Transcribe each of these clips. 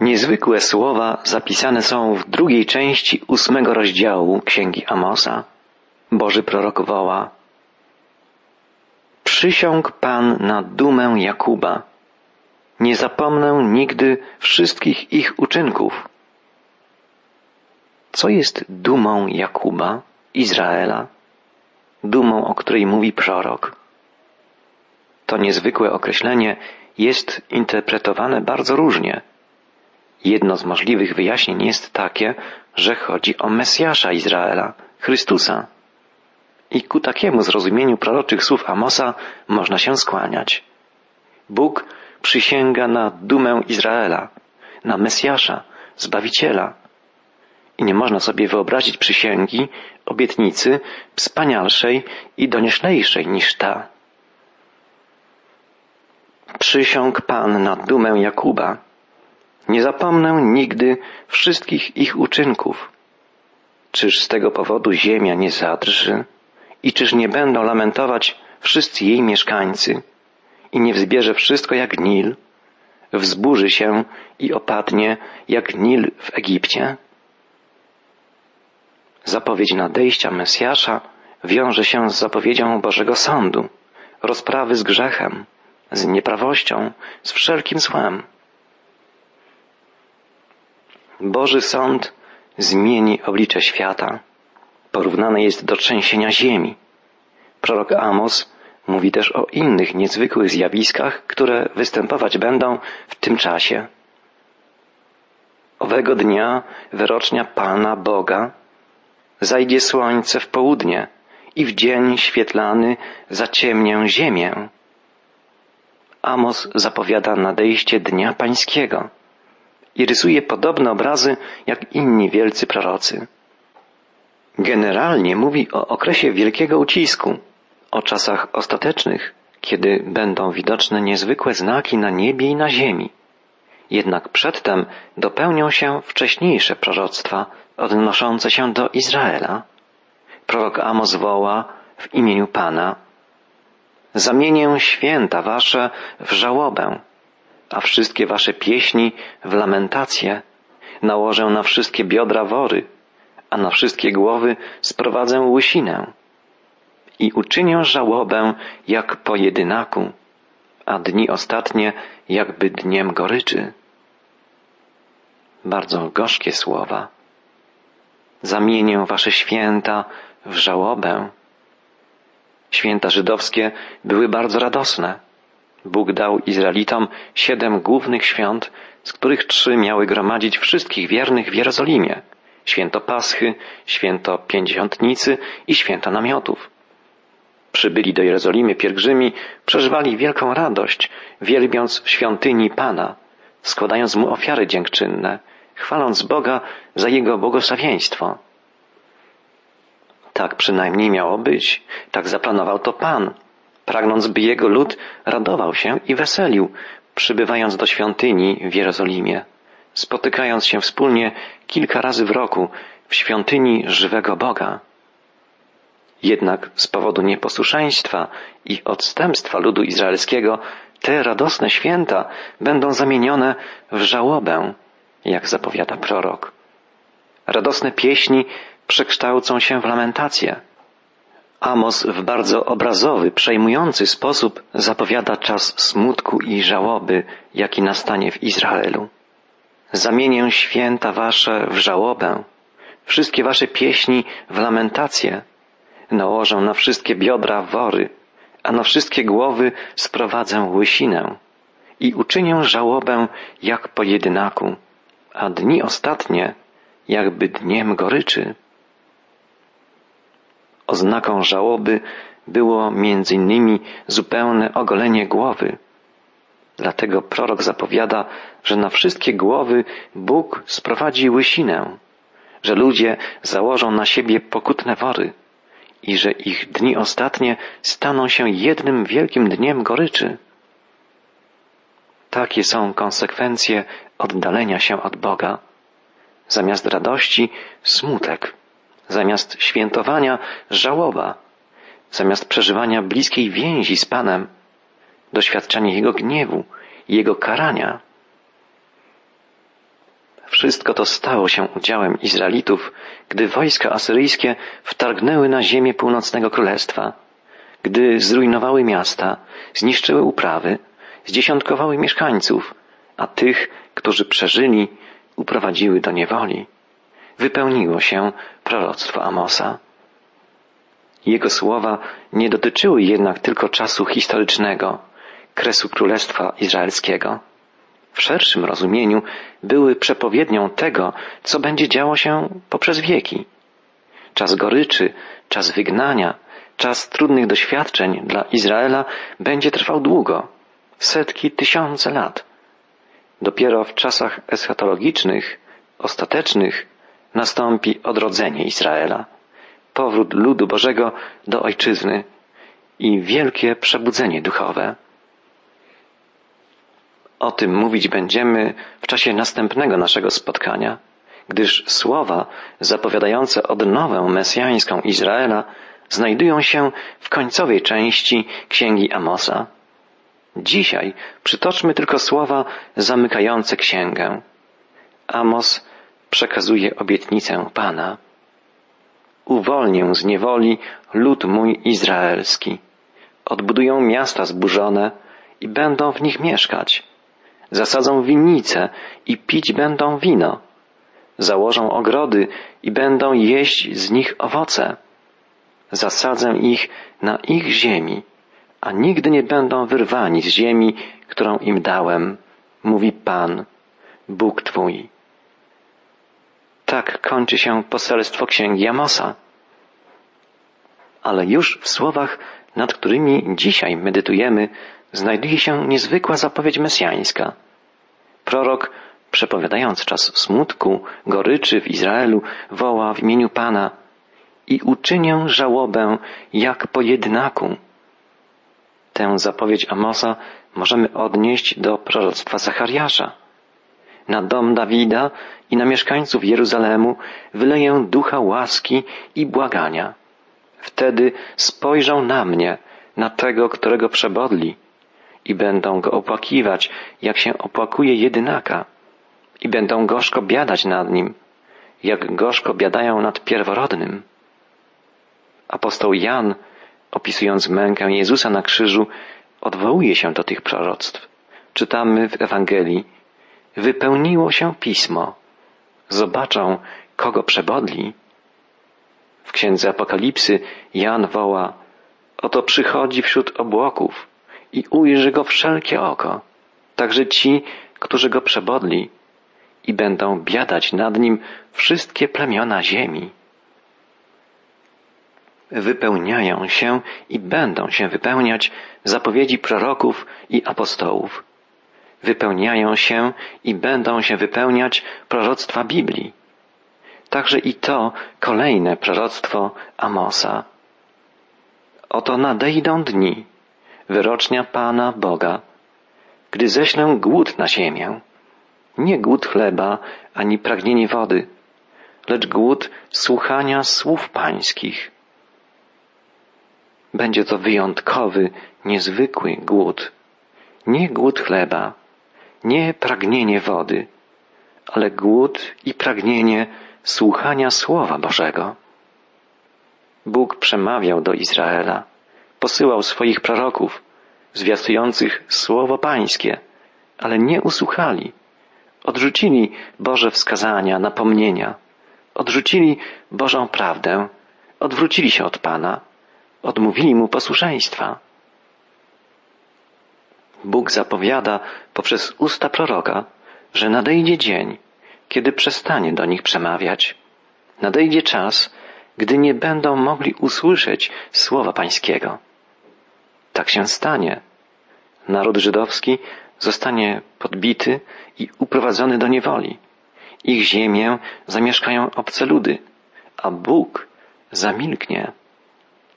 Niezwykłe słowa zapisane są w drugiej części ósmego rozdziału Księgi Amosa. Boży prorok woła Przysiąg Pan na dumę Jakuba. Nie zapomnę nigdy wszystkich ich uczynków. Co jest dumą Jakuba, Izraela? Dumą, o której mówi prorok. To niezwykłe określenie jest interpretowane bardzo różnie. Jedno z możliwych wyjaśnień jest takie, że chodzi o Mesjasza Izraela, Chrystusa. I ku takiemu zrozumieniu proroczych słów Amosa można się skłaniać. Bóg przysięga na dumę Izraela, na Mesjasza, Zbawiciela. I nie można sobie wyobrazić przysięgi, obietnicy wspanialszej i donieślejszej niż ta. Przysiąg Pan na dumę Jakuba. Nie zapomnę nigdy wszystkich ich uczynków. Czyż z tego powodu ziemia nie zadrży? I czyż nie będą lamentować wszyscy jej mieszkańcy? I nie wzbierze wszystko jak Nil? Wzburzy się i opadnie jak Nil w Egipcie? Zapowiedź nadejścia Mesjasza wiąże się z zapowiedzią Bożego Sądu, rozprawy z grzechem, z nieprawością, z wszelkim złem. Boży Sąd zmieni oblicze świata. Porównane jest do trzęsienia ziemi. Prorok Amos mówi też o innych niezwykłych zjawiskach, które występować będą w tym czasie. Owego dnia wyrocznia Pana Boga zajdzie słońce w południe i w dzień świetlany zaciemnię ziemię. Amos zapowiada nadejście Dnia Pańskiego i rysuje podobne obrazy jak inni wielcy prorocy. Generalnie mówi o okresie wielkiego ucisku, o czasach ostatecznych, kiedy będą widoczne niezwykłe znaki na niebie i na ziemi. Jednak przedtem dopełnią się wcześniejsze proroctwa odnoszące się do Izraela. Prorok Amos woła w imieniu Pana Zamienię święta wasze w żałobę, a wszystkie wasze pieśni w lamentację. Nałożę na wszystkie biodra wory, a na wszystkie głowy sprowadzę łysinę. I uczynię żałobę jak po jedynaku, a dni ostatnie jakby dniem goryczy. Bardzo gorzkie słowa. Zamienię wasze święta w żałobę. Święta żydowskie były bardzo radosne. Bóg dał Izraelitom siedem głównych świąt, z których trzy miały gromadzić wszystkich wiernych w Jerozolimie. Święto Paschy, święto Pięćdziesiątnicy i święto namiotów. Przybyli do Jerozolimy pielgrzymi, przeżywali wielką radość, wielbiąc świątyni Pana, składając Mu ofiary dziękczynne, chwaląc Boga za Jego błogosławieństwo. Tak przynajmniej miało być, tak zaplanował to Pan, pragnąc by Jego lud radował się i weselił, przybywając do świątyni w Jerozolimie, spotykając się wspólnie kilka razy w roku w świątyni żywego Boga. Jednak z powodu nieposłuszeństwa i odstępstwa ludu izraelskiego te radosne święta będą zamienione w żałobę, jak zapowiada prorok. Radosne pieśni przekształcą się w lamentację. Amos w bardzo obrazowy, przejmujący sposób zapowiada czas smutku i żałoby, jaki nastanie w Izraelu. Zamienię święta wasze w żałobę, wszystkie wasze pieśni w lamentację, nałożę na wszystkie biodra wory, a na wszystkie głowy sprowadzę łysinę i uczynię żałobę jak po jedynaku, a dni ostatnie jakby dniem goryczy. Oznaką żałoby było między innymi zupełne ogolenie głowy. Dlatego prorok zapowiada, że na wszystkie głowy Bóg sprowadzi łysinę, że ludzie założą na siebie pokutne wory i że ich dni ostatnie staną się jednym wielkim dniem goryczy. Takie są konsekwencje oddalenia się od Boga. Zamiast radości smutek, zamiast świętowania żałoba, zamiast przeżywania bliskiej więzi z Panem, doświadczenie Jego gniewu, Jego karania. Wszystko to stało się udziałem Izraelitów, gdy wojska asyryjskie wtargnęły na ziemię północnego królestwa, gdy zrujnowały miasta, zniszczyły uprawy, zdziesiątkowały mieszkańców, a tych, którzy przeżyli, uprowadziły do niewoli. Wypełniło się proroctwo Amosa. Jego słowa nie dotyczyły jednak tylko czasu historycznego, kresu Królestwa Izraelskiego. W szerszym rozumieniu były przepowiednią tego, co będzie działo się poprzez wieki. Czas goryczy, czas wygnania, czas trudnych doświadczeń dla Izraela będzie trwał długo, setki, tysiące lat. Dopiero w czasach eschatologicznych, ostatecznych, nastąpi odrodzenie Izraela, powrót ludu Bożego do Ojczyzny i wielkie przebudzenie duchowe. O tym mówić będziemy w czasie następnego naszego spotkania, gdyż słowa zapowiadające odnowę mesjańską Izraela znajdują się w końcowej części Księgi Amosa. Dzisiaj przytoczmy tylko słowa zamykające księgę. Amos przekazuje obietnicę Pana. Uwolnię z niewoli lud mój izraelski. Odbudują miasta zburzone i będą w nich mieszkać. Zasadzą winnice i pić będą wino. Założą ogrody i będą jeść z nich owoce. Zasadzę ich na ich ziemi, a nigdy nie będą wyrwani z ziemi, którą im dałem, mówi Pan, Bóg Twój. Tak kończy się poselstwo księgi Amosa. Ale już w słowach, nad którymi dzisiaj medytujemy, znajduje się niezwykła zapowiedź mesjańska. Prorok, przepowiadając czas smutku, goryczy w Izraelu, woła w imieniu Pana i uczynię żałobę jak po jednaku. Tę zapowiedź Amosa możemy odnieść do proroctwa Zachariasza. Na dom Dawida i na mieszkańców Jeruzalemu wyleję ducha łaski i błagania. Wtedy spojrzą na mnie, na tego, którego przebodli i będą go opłakiwać, jak się opłakuje jedynaka i będą gorzko biadać nad nim, jak gorzko biadają nad pierworodnym. Apostoł Jan, opisując mękę Jezusa na krzyżu, odwołuje się do tych proroctw. Czytamy w Ewangelii, wypełniło się pismo. Zobaczą, kogo przebodli. W księdze Apokalipsy Jan woła, oto przychodzi wśród obłoków i ujrzy go wszelkie oko, także ci, którzy go przebodli i będą biadać nad nim wszystkie plemiona ziemi. Wypełniają się i będą się wypełniać zapowiedzi proroków i apostołów wypełniają się i będą się wypełniać proroctwa Biblii. Także i to kolejne proroctwo Amosa. Oto nadejdą dni, wyrocznia Pana Boga, gdy ześlę głód na ziemię. Nie głód chleba, ani pragnienie wody, lecz głód słuchania słów pańskich. Będzie to wyjątkowy, niezwykły głód. Nie głód chleba, nie pragnienie wody, ale głód i pragnienie słuchania Słowa Bożego. Bóg przemawiał do Izraela, posyłał swoich proroków, zwiastujących Słowo Pańskie, ale nie usłuchali. Odrzucili Boże wskazania, napomnienia, odrzucili Bożą prawdę, odwrócili się od Pana, odmówili Mu posłuszeństwa. Bóg zapowiada poprzez usta proroka, że nadejdzie dzień, kiedy przestanie do nich przemawiać. Nadejdzie czas, gdy nie będą mogli usłyszeć słowa Pańskiego. Tak się stanie. Naród żydowski zostanie podbity i uprowadzony do niewoli. Ich ziemię zamieszkają obce ludy, a Bóg zamilknie.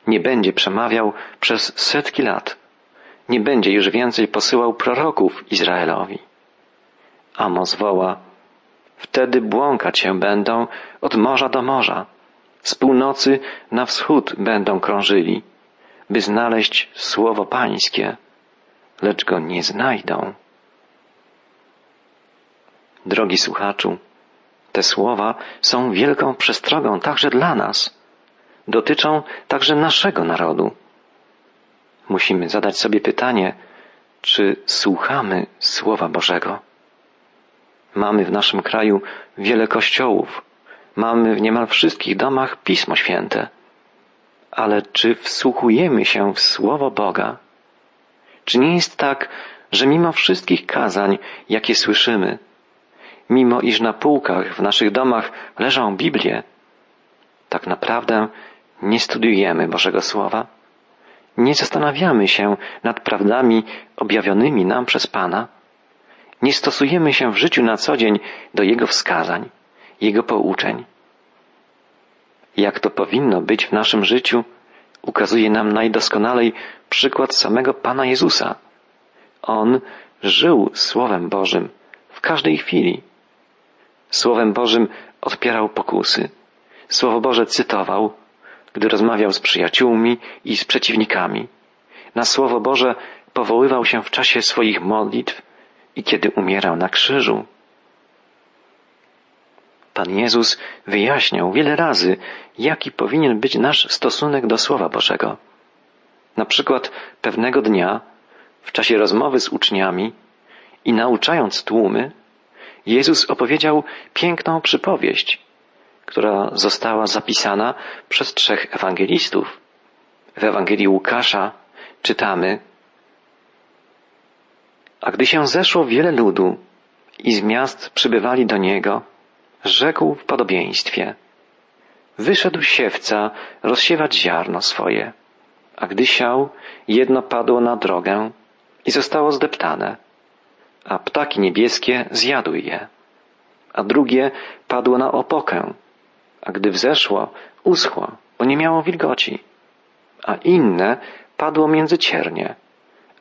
Nie będzie przemawiał przez setki lat nie będzie już więcej posyłał proroków Izraelowi. Amos woła, wtedy błąkać się będą od morza do morza, z północy na wschód będą krążyli, by znaleźć słowo pańskie, lecz go nie znajdą. Drogi słuchaczu, Te słowa są wielką przestrogą także dla nas. Dotyczą także naszego narodu. Musimy zadać sobie pytanie, czy słuchamy Słowa Bożego. Mamy w naszym kraju wiele kościołów, mamy w niemal wszystkich domach Pismo Święte. Ale czy wsłuchujemy się w Słowo Boga? Czy nie jest tak, że mimo wszystkich kazań, jakie słyszymy, mimo iż na półkach w naszych domach leżą Biblie, tak naprawdę nie studiujemy Bożego Słowa? Nie zastanawiamy się nad prawdami objawionymi nam przez Pana? Nie stosujemy się w życiu na co dzień do Jego wskazań, Jego pouczeń? Jak to powinno być w naszym życiu, ukazuje nam najdoskonalej przykład samego Pana Jezusa. On żył Słowem Bożym w każdej chwili. Słowem Bożym odpierał pokusy. Słowo Boże cytował, gdy rozmawiał z przyjaciółmi i z przeciwnikami. Na Słowo Boże powoływał się w czasie swoich modlitw i kiedy umierał na krzyżu. Pan Jezus wyjaśniał wiele razy, jaki powinien być nasz stosunek do Słowa Bożego. Na przykład pewnego dnia, w czasie rozmowy z uczniami i nauczając tłumy, Jezus opowiedział piękną przypowieść, która została zapisana przez trzech ewangelistów. W Ewangelii Łukasza czytamy, a gdy się zeszło wiele ludu i z miast przybywali do niego, rzekł w podobieństwie. Wyszedł siewca rozsiewać ziarno swoje, a gdy siał, jedno padło na drogę i zostało zdeptane, a ptaki niebieskie zjadły je, a drugie padło na opokę, a gdy wzeszło, uschło, bo nie miało wilgoci, a inne padło między ciernie,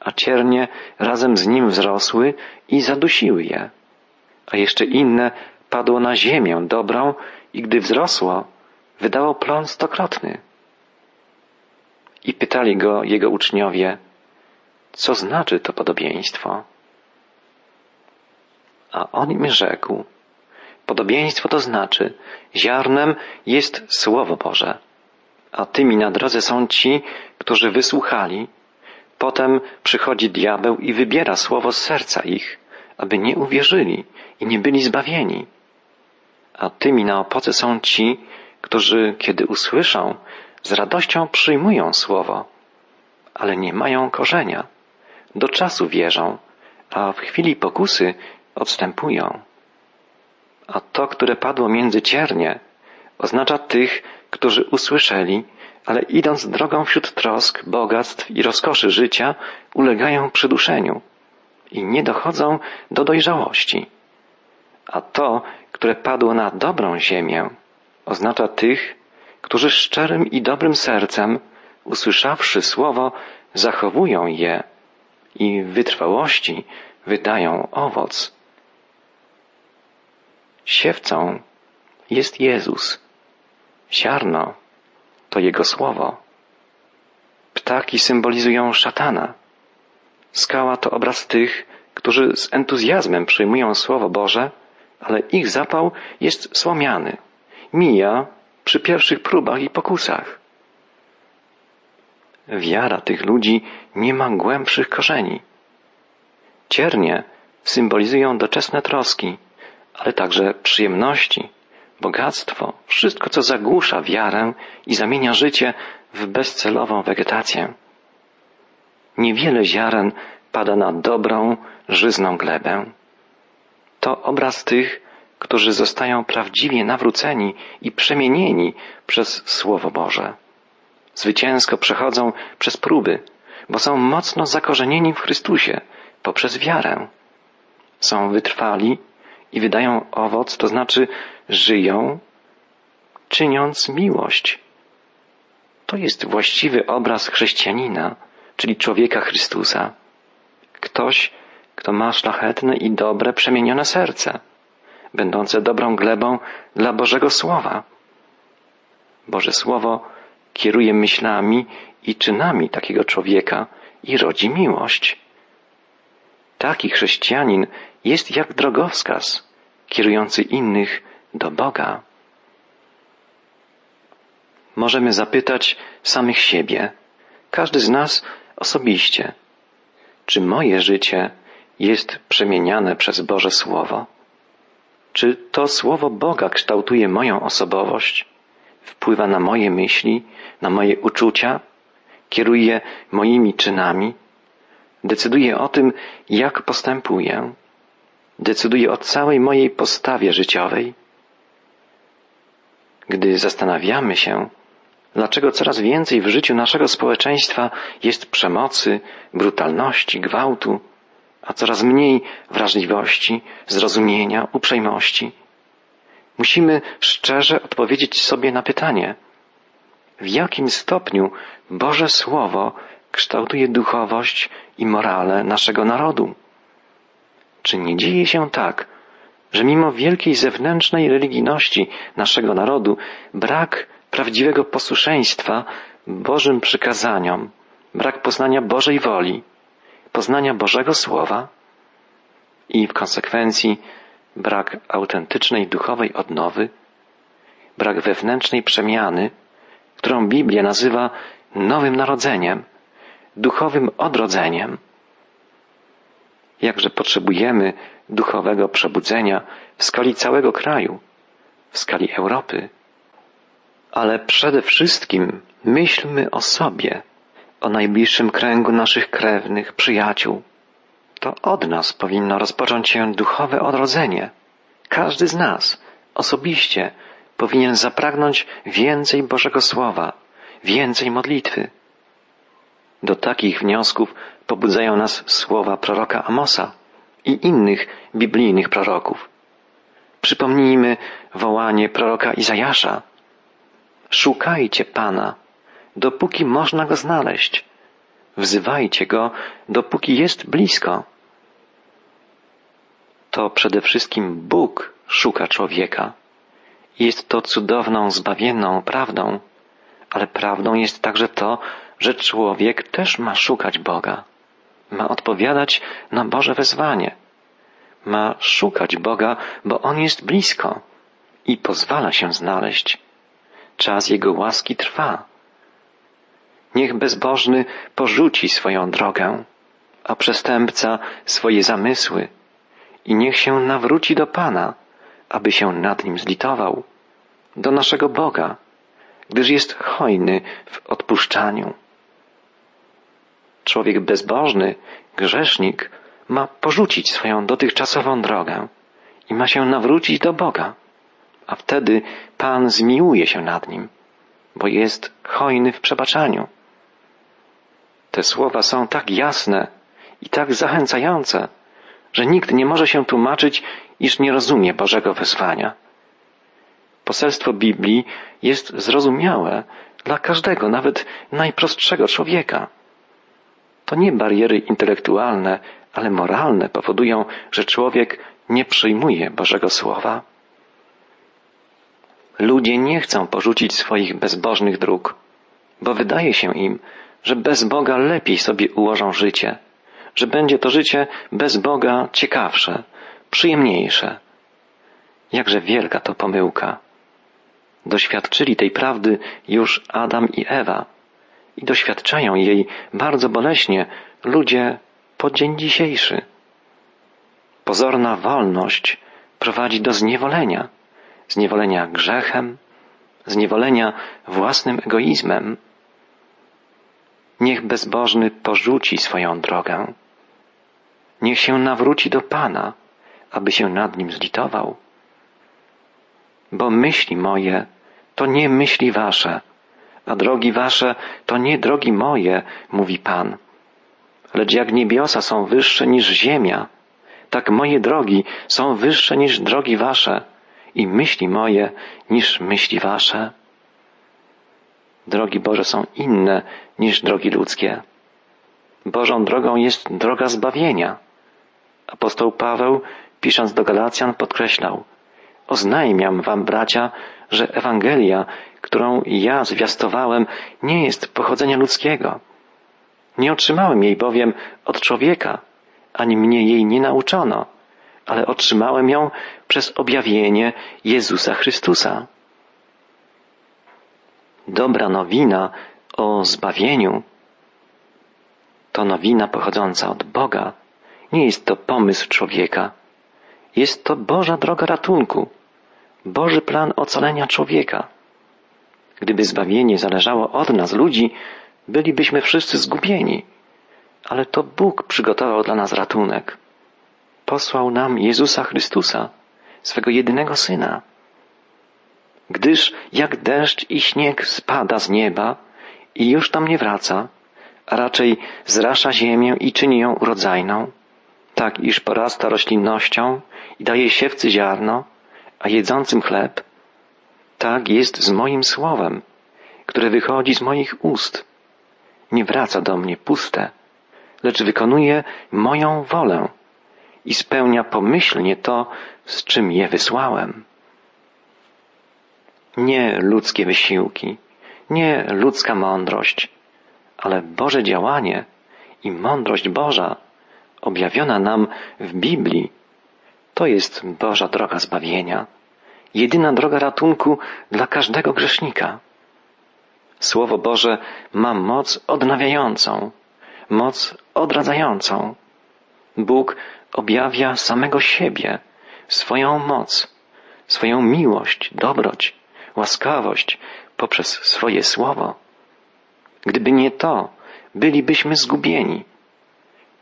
a ciernie razem z nim wzrosły i zadusiły je, a jeszcze inne padło na ziemię dobrą i gdy wzrosło, wydało plon stokrotny. I pytali go jego uczniowie, co znaczy to podobieństwo? A on im rzekł, podobieństwo to znaczy, ziarnem jest Słowo Boże, a tymi na drodze są ci, którzy wysłuchali, potem przychodzi diabeł i wybiera słowo z serca ich, aby nie uwierzyli i nie byli zbawieni a tymi na opoce są ci, którzy, kiedy usłyszą, z radością przyjmują słowo, ale nie mają korzenia. Do czasu wierzą, a w chwili pokusy odstępują. A to, które padło między ciernie, oznacza tych, którzy usłyszeli, ale idąc drogą wśród trosk, bogactw i rozkoszy życia, ulegają przyduszeniu i nie dochodzą do dojrzałości. A to, które padło na dobrą ziemię, oznacza tych, którzy szczerym i dobrym sercem, usłyszawszy słowo, zachowują je i w wytrwałości wydają owoc. Siewcą jest Jezus. Ziarno to Jego słowo. Ptaki symbolizują szatana. Skała to obraz tych, którzy z entuzjazmem przyjmują Słowo Boże ale ich zapał jest słomiany. Mija przy pierwszych próbach i pokusach. Wiara tych ludzi nie ma głębszych korzeni. Ciernie symbolizują doczesne troski, ale także przyjemności, bogactwo, wszystko co zagłusza wiarę i zamienia życie w bezcelową wegetację. Niewiele ziaren pada na dobrą, żyzną glebę to obraz tych, którzy zostają prawdziwie nawróceni i przemienieni przez Słowo Boże. Zwycięsko przechodzą przez próby, bo są mocno zakorzenieni w Chrystusie poprzez wiarę. Są wytrwali i wydają owoc, to znaczy żyją, czyniąc miłość. To jest właściwy obraz chrześcijanina, czyli człowieka Chrystusa. Ktoś, kto ma szlachetne i dobre, przemienione serce, będące dobrą glebą dla Bożego Słowa. Boże Słowo kieruje myślami i czynami takiego człowieka i rodzi miłość. Taki chrześcijanin jest jak drogowskaz, kierujący innych do Boga. Możemy zapytać samych siebie, każdy z nas osobiście, czy moje życie jest przemieniane przez Boże Słowo? Czy to Słowo Boga kształtuje moją osobowość, wpływa na moje myśli, na moje uczucia, kieruje moimi czynami, decyduje o tym, jak postępuję, decyduje o całej mojej postawie życiowej? Gdy zastanawiamy się, dlaczego coraz więcej w życiu naszego społeczeństwa jest przemocy, brutalności, gwałtu, a coraz mniej wrażliwości, zrozumienia, uprzejmości. Musimy szczerze odpowiedzieć sobie na pytanie, w jakim stopniu Boże Słowo kształtuje duchowość i morale naszego narodu. Czy nie dzieje się tak, że mimo wielkiej zewnętrznej religijności naszego narodu brak prawdziwego posłuszeństwa Bożym przykazaniom, brak poznania Bożej woli, poznania Bożego Słowa i w konsekwencji brak autentycznej duchowej odnowy, brak wewnętrznej przemiany, którą Biblia nazywa nowym narodzeniem, duchowym odrodzeniem. Jakże potrzebujemy duchowego przebudzenia w skali całego kraju, w skali Europy. Ale przede wszystkim myślmy o sobie, o najbliższym kręgu naszych krewnych, przyjaciół. To od nas powinno rozpocząć się duchowe odrodzenie. Każdy z nas osobiście powinien zapragnąć więcej Bożego Słowa, więcej modlitwy. Do takich wniosków pobudzają nas słowa proroka Amosa i innych biblijnych proroków. Przypomnijmy wołanie proroka Izajasza. Szukajcie Pana, dopóki można go znaleźć. Wzywajcie go, dopóki jest blisko. To przede wszystkim Bóg szuka człowieka. Jest to cudowną, zbawienną prawdą, ale prawdą jest także to, że człowiek też ma szukać Boga, ma odpowiadać na Boże wezwanie, ma szukać Boga, bo On jest blisko i pozwala się znaleźć. Czas Jego łaski trwa. Niech bezbożny porzuci swoją drogę, a przestępca swoje zamysły i niech się nawróci do Pana, aby się nad nim zlitował, do naszego Boga, gdyż jest hojny w odpuszczaniu. Człowiek bezbożny, grzesznik, ma porzucić swoją dotychczasową drogę i ma się nawrócić do Boga, a wtedy Pan zmiłuje się nad nim, bo jest hojny w przebaczaniu. Te słowa są tak jasne i tak zachęcające, że nikt nie może się tłumaczyć, iż nie rozumie Bożego wezwania. Poselstwo Biblii jest zrozumiałe dla każdego, nawet najprostszego człowieka. To nie bariery intelektualne, ale moralne powodują, że człowiek nie przyjmuje Bożego Słowa. Ludzie nie chcą porzucić swoich bezbożnych dróg, bo wydaje się im, że bez Boga lepiej sobie ułożą życie, że będzie to życie bez Boga ciekawsze, przyjemniejsze. Jakże wielka to pomyłka. Doświadczyli tej prawdy już Adam i Ewa i doświadczają jej bardzo boleśnie ludzie po dzień dzisiejszy. Pozorna wolność prowadzi do zniewolenia, zniewolenia grzechem, zniewolenia własnym egoizmem. Niech bezbożny porzuci swoją drogę. Niech się nawróci do Pana, aby się nad nim zlitował bo myśli moje to nie myśli wasze, a drogi wasze to nie drogi moje, mówi Pan. Lecz jak niebiosa są wyższe niż ziemia, tak moje drogi są wyższe niż drogi wasze i myśli moje niż myśli wasze. Drogi Boże są inne niż drogi ludzkie. Bożą drogą jest droga zbawienia. Apostoł Paweł, pisząc do Galacjan, podkreślał, Oznajmiam wam, bracia, że Ewangelia, którą ja zwiastowałem, nie jest pochodzenia ludzkiego. Nie otrzymałem jej bowiem od człowieka, ani mnie jej nie nauczono, ale otrzymałem ją przez objawienie Jezusa Chrystusa. Dobra nowina o zbawieniu to nowina pochodząca od Boga. Nie jest to pomysł człowieka. Jest to Boża droga ratunku, Boży plan ocalenia człowieka. Gdyby zbawienie zależało od nas, ludzi, bylibyśmy wszyscy zgubieni. Ale to Bóg przygotował dla nas ratunek. Posłał nam Jezusa Chrystusa, swego jedynego Syna. Gdyż jak deszcz i śnieg spada z nieba i już tam nie wraca, a raczej zrasza ziemię i czyni ją urodzajną, tak iż porasta roślinnością i daje siewcy ziarno, a jedzącym chleb, tak jest z moim słowem, które wychodzi z moich ust. Nie wraca do mnie puste, lecz wykonuje moją wolę i spełnia pomyślnie to, z czym je wysłałem. Nie ludzkie wysiłki, nie ludzka mądrość, ale Boże działanie i mądrość Boża objawiona nam w Biblii, to jest Boża droga zbawienia, jedyna droga ratunku dla każdego grzesznika. Słowo Boże ma moc odnawiającą, moc odradzającą. Bóg objawia samego siebie, swoją moc, swoją miłość, dobroć, łaskawość poprzez swoje słowo. Gdyby nie to, bylibyśmy zgubieni.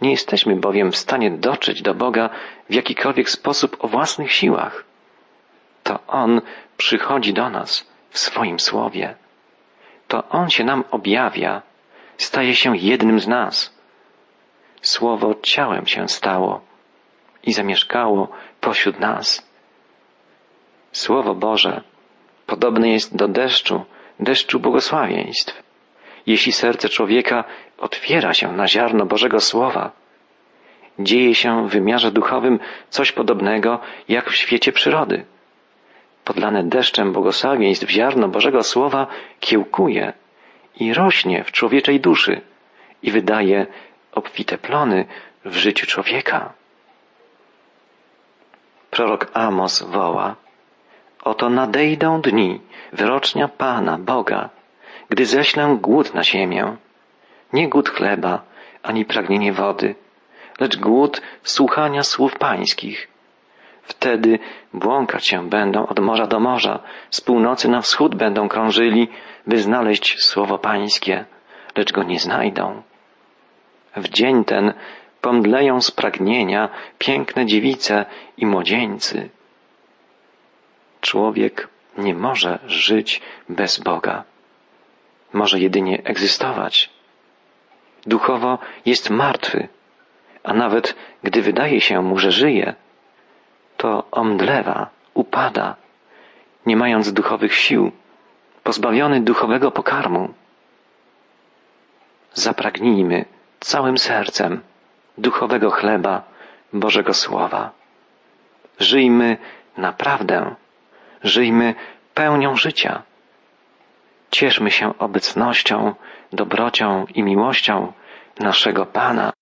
Nie jesteśmy bowiem w stanie dotrzeć do Boga w jakikolwiek sposób o własnych siłach. To On przychodzi do nas w swoim słowie. To On się nam objawia, staje się jednym z nas. Słowo ciałem się stało i zamieszkało pośród nas. Słowo Boże podobne jest do deszczu, deszczu błogosławieństw. Jeśli serce człowieka otwiera się na ziarno Bożego Słowa, dzieje się w wymiarze duchowym coś podobnego jak w świecie przyrody. Podlane deszczem błogosławieństw ziarno Bożego Słowa kiełkuje i rośnie w człowieczej duszy i wydaje obfite plony w życiu człowieka. Prorok Amos woła, oto nadejdą dni wyrocznia Pana, Boga, gdy ześlę głód na ziemię. Nie głód chleba, ani pragnienie wody, lecz głód słuchania słów pańskich. Wtedy błąkać się będą od morza do morza, z północy na wschód będą krążyli, by znaleźć słowo pańskie, lecz go nie znajdą. W dzień ten pomdleją z pragnienia piękne dziewice i młodzieńcy. Człowiek nie może żyć bez Boga. Może jedynie egzystować. Duchowo jest martwy, a nawet gdy wydaje się mu, że żyje, to omdlewa, upada, nie mając duchowych sił, pozbawiony duchowego pokarmu. Zapragnijmy całym sercem duchowego chleba Bożego Słowa. Żyjmy naprawdę, żyjmy pełnią życia. Cieszmy się obecnością, dobrocią i miłością naszego Pana.